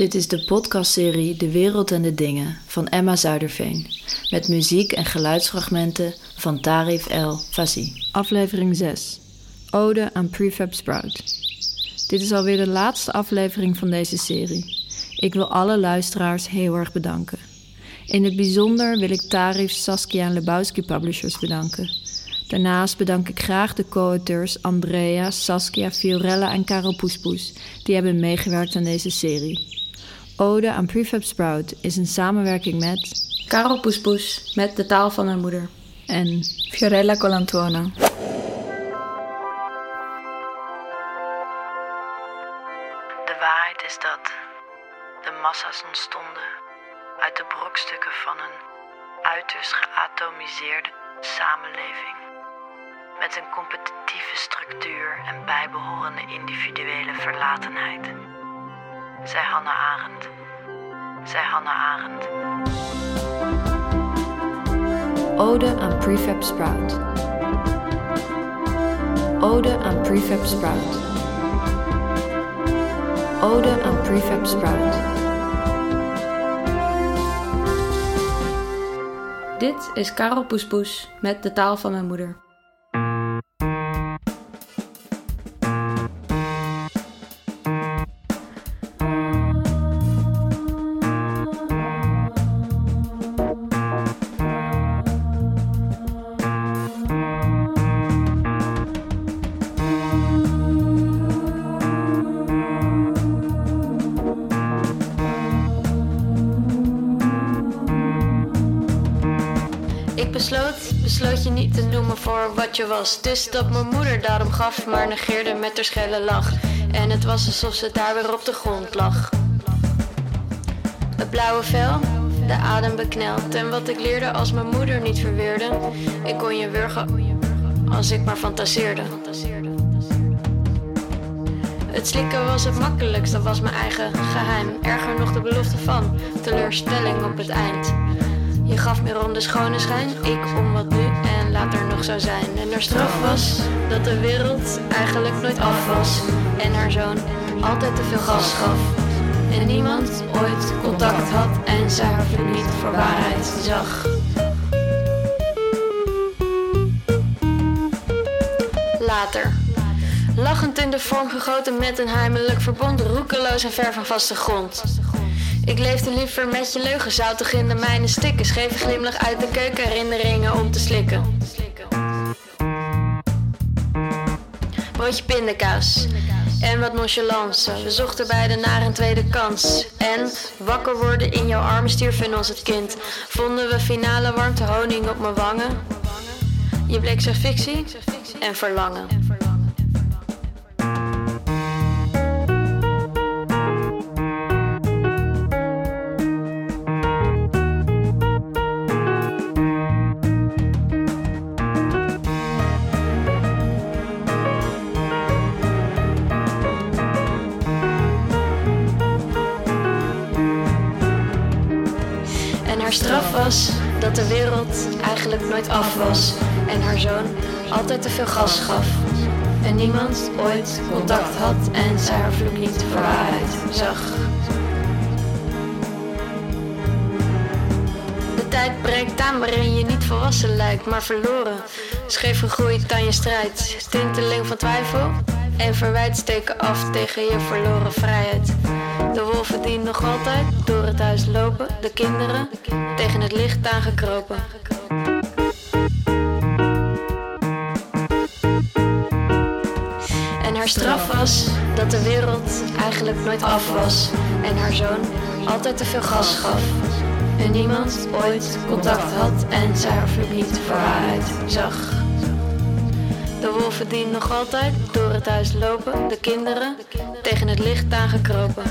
Dit is de podcastserie De Wereld en de Dingen van Emma Zuiderveen. Met muziek en geluidsfragmenten van Tarif El Fazi. Aflevering 6. Ode aan Prefab Sprout. Dit is alweer de laatste aflevering van deze serie. Ik wil alle luisteraars heel erg bedanken. In het bijzonder wil ik Tarif, Saskia en Lebowski Publishers bedanken. Daarnaast bedank ik graag de co-auteurs Andrea, Saskia, Fiorella en Karel Poespoes, die hebben meegewerkt aan deze serie. Ode aan Prefab Sprout is een samenwerking met Karel Poespoes met de taal van mijn moeder. en Fiorella Colantuono. De waarheid is dat de massa's ontstonden uit de brokstukken van een uiterst geatomiseerde samenleving. Met een competitieve structuur en bijbehorende individuele verlatenheid. Zij Hannah Arendt. Zij Hannah Arendt. Ode aan Prefab Sprout. Ode aan Prefab Sprout. Ode aan Prefab Sprout. Dit is Karel Poespoes met de taal van mijn moeder. Besloot, je niet te noemen voor wat je was. Dus dat mijn moeder daarom gaf, maar negeerde met haar schelle lach. En het was alsof ze daar weer op de grond lag. Het blauwe vel, de adem bekneld. En wat ik leerde als mijn moeder niet verweerde. Ik kon je wurgen als ik maar fantaseerde. Het slikken was het makkelijkst, dat was mijn eigen geheim. Erger nog de belofte van teleurstelling op het eind. Je gaf me ronde schone schijn, ik om wat nu en later nog zou zijn. En haar straf was dat de wereld eigenlijk nooit af was. En haar zoon altijd te veel gas gaf. En niemand ooit contact had en zij haar niet voor waarheid zag. Later. Lachend in de vorm gegoten met een heimelijk verbond, roekeloos en ver van vaste grond. Ik leefde liever met je leugen, zoutig in de mijne stikken, scheve glimlach uit de keuken, herinneringen om te slikken. Broodje pindakaas en wat nonchalance. We zochten beide naar een tweede kans. En wakker worden in jouw armen stierf in ons het kind. Vonden we finale warmte honing op mijn wangen. Je bleek zo fictie en verlangen. Dat de wereld eigenlijk nooit af was. En haar zoon altijd te veel gas gaf. En niemand ooit contact had en zij haar vloek niet voor waarheid zag. De tijd breekt aan waarin je niet volwassen lijkt, maar verloren. Scheef gegroeid aan je strijd. Tinteling van twijfel en verwijt steken af tegen je verloren vrijheid. De wolven die nog altijd door het huis lopen, de kinderen tegen het licht aangekropen. En haar straf was dat de wereld eigenlijk nooit af was. En haar zoon altijd te veel gas gaf. En niemand ooit contact had en zij haar vloek niet voor waarheid zag. De wolven die nog altijd door het huis lopen, de kinderen tegen het licht aangekropen.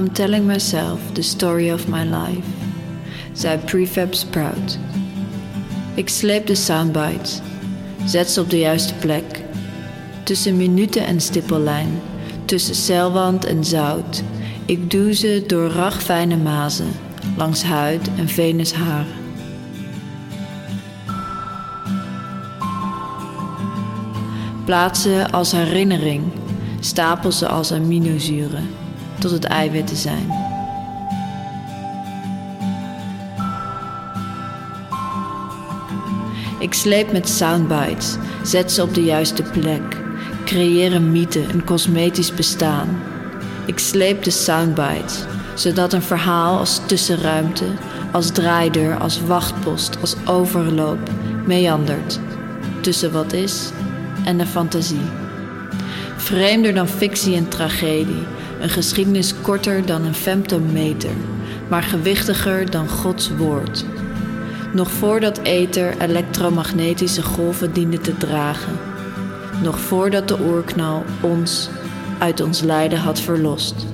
I'm telling myself the story of my life, zei Prefab Sprout. Ik sleep de soundbites, zet ze op de juiste plek. Tussen minuten en stippellijn, tussen celwand en zout. Ik doe ze door ragfijne mazen, langs huid en venusharen. Plaats ze als herinnering, stapel ze als aminozuren, tot het eiwit te zijn. Ik sleep met soundbites, zet ze op de juiste plek, creëer een mythe, een cosmetisch bestaan. Ik sleep de soundbites, zodat een verhaal als tussenruimte, als draaideur, als wachtpost, als overloop meandert tussen wat is en de fantasie. Vreemder dan fictie en tragedie, een geschiedenis korter dan een femtometer, maar gewichtiger dan Gods woord. Nog voordat ether elektromagnetische golven diende te dragen, nog voordat de oerknal ons uit ons lijden had verlost.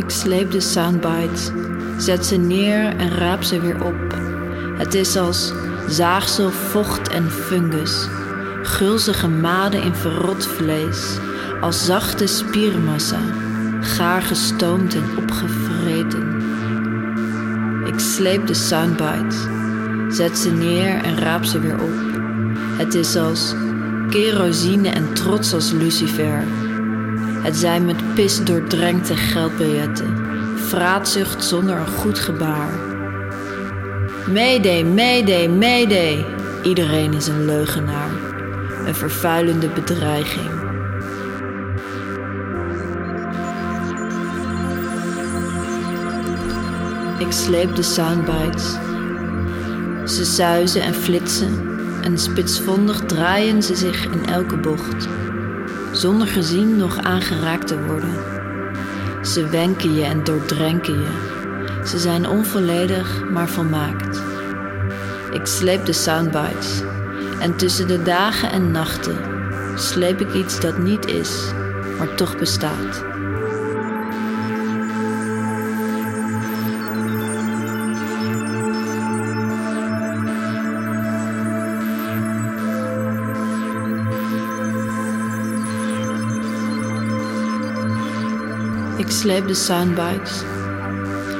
Ik sleep de soundbites, zet ze neer en raap ze weer op. Het is als zaagsel, vocht en fungus, gulzige maden in verrot vlees, als zachte spiermassa, gaar gestoomd en opgevreten. Ik sleep de soundbites, zet ze neer en raap ze weer op. Het is als kerosine en trots als lucifer. Het zijn met pis doordrenkte geldbiljetten, vraatzucht zonder een goed gebaar. Mayday, mayday, mayday. Iedereen is een leugenaar, een vervuilende bedreiging. Ik sleep de soundbites. Ze zuizen en flitsen en spitsvondig draaien ze zich in elke bocht zonder gezien nog aangeraakt te worden. Ze wenken je en doordrenken je. Ze zijn onvolledig, maar volmaakt. Ik sleep de soundbites en tussen de dagen en nachten sleep ik iets dat niet is, maar toch bestaat. Ik sleep de soundbites.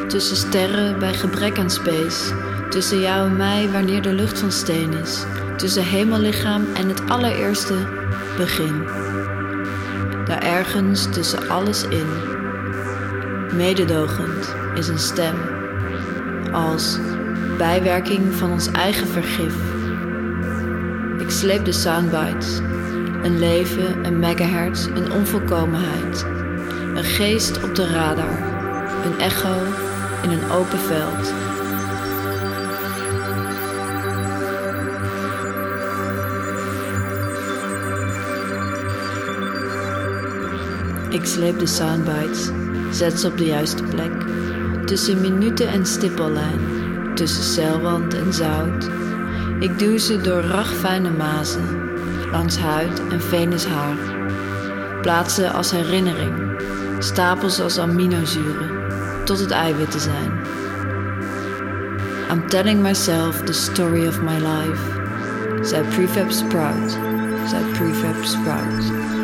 Tussen sterren bij gebrek aan space. Tussen jou en mij wanneer de lucht van steen is. Tussen hemellichaam en het allereerste begin. Daar ergens tussen alles in. Mededogend is een stem. Als bijwerking van ons eigen vergif. Ik sleep de soundbites. Een leven, een megahertz, een onvolkomenheid. Een geest op de radar. Een echo in een open veld. Ik sleep de soundbites, zet ze op de juiste plek. Tussen minuten en stippellijn, tussen celwand en zout. Ik doe ze door ragfijne mazen, langs huid en venushaar. Plaats ze als herinnering, stapels als aminozuren, tot het zijn. I'm telling myself the story of my life, zei Prefab Sprout, zei Prefab Sprout.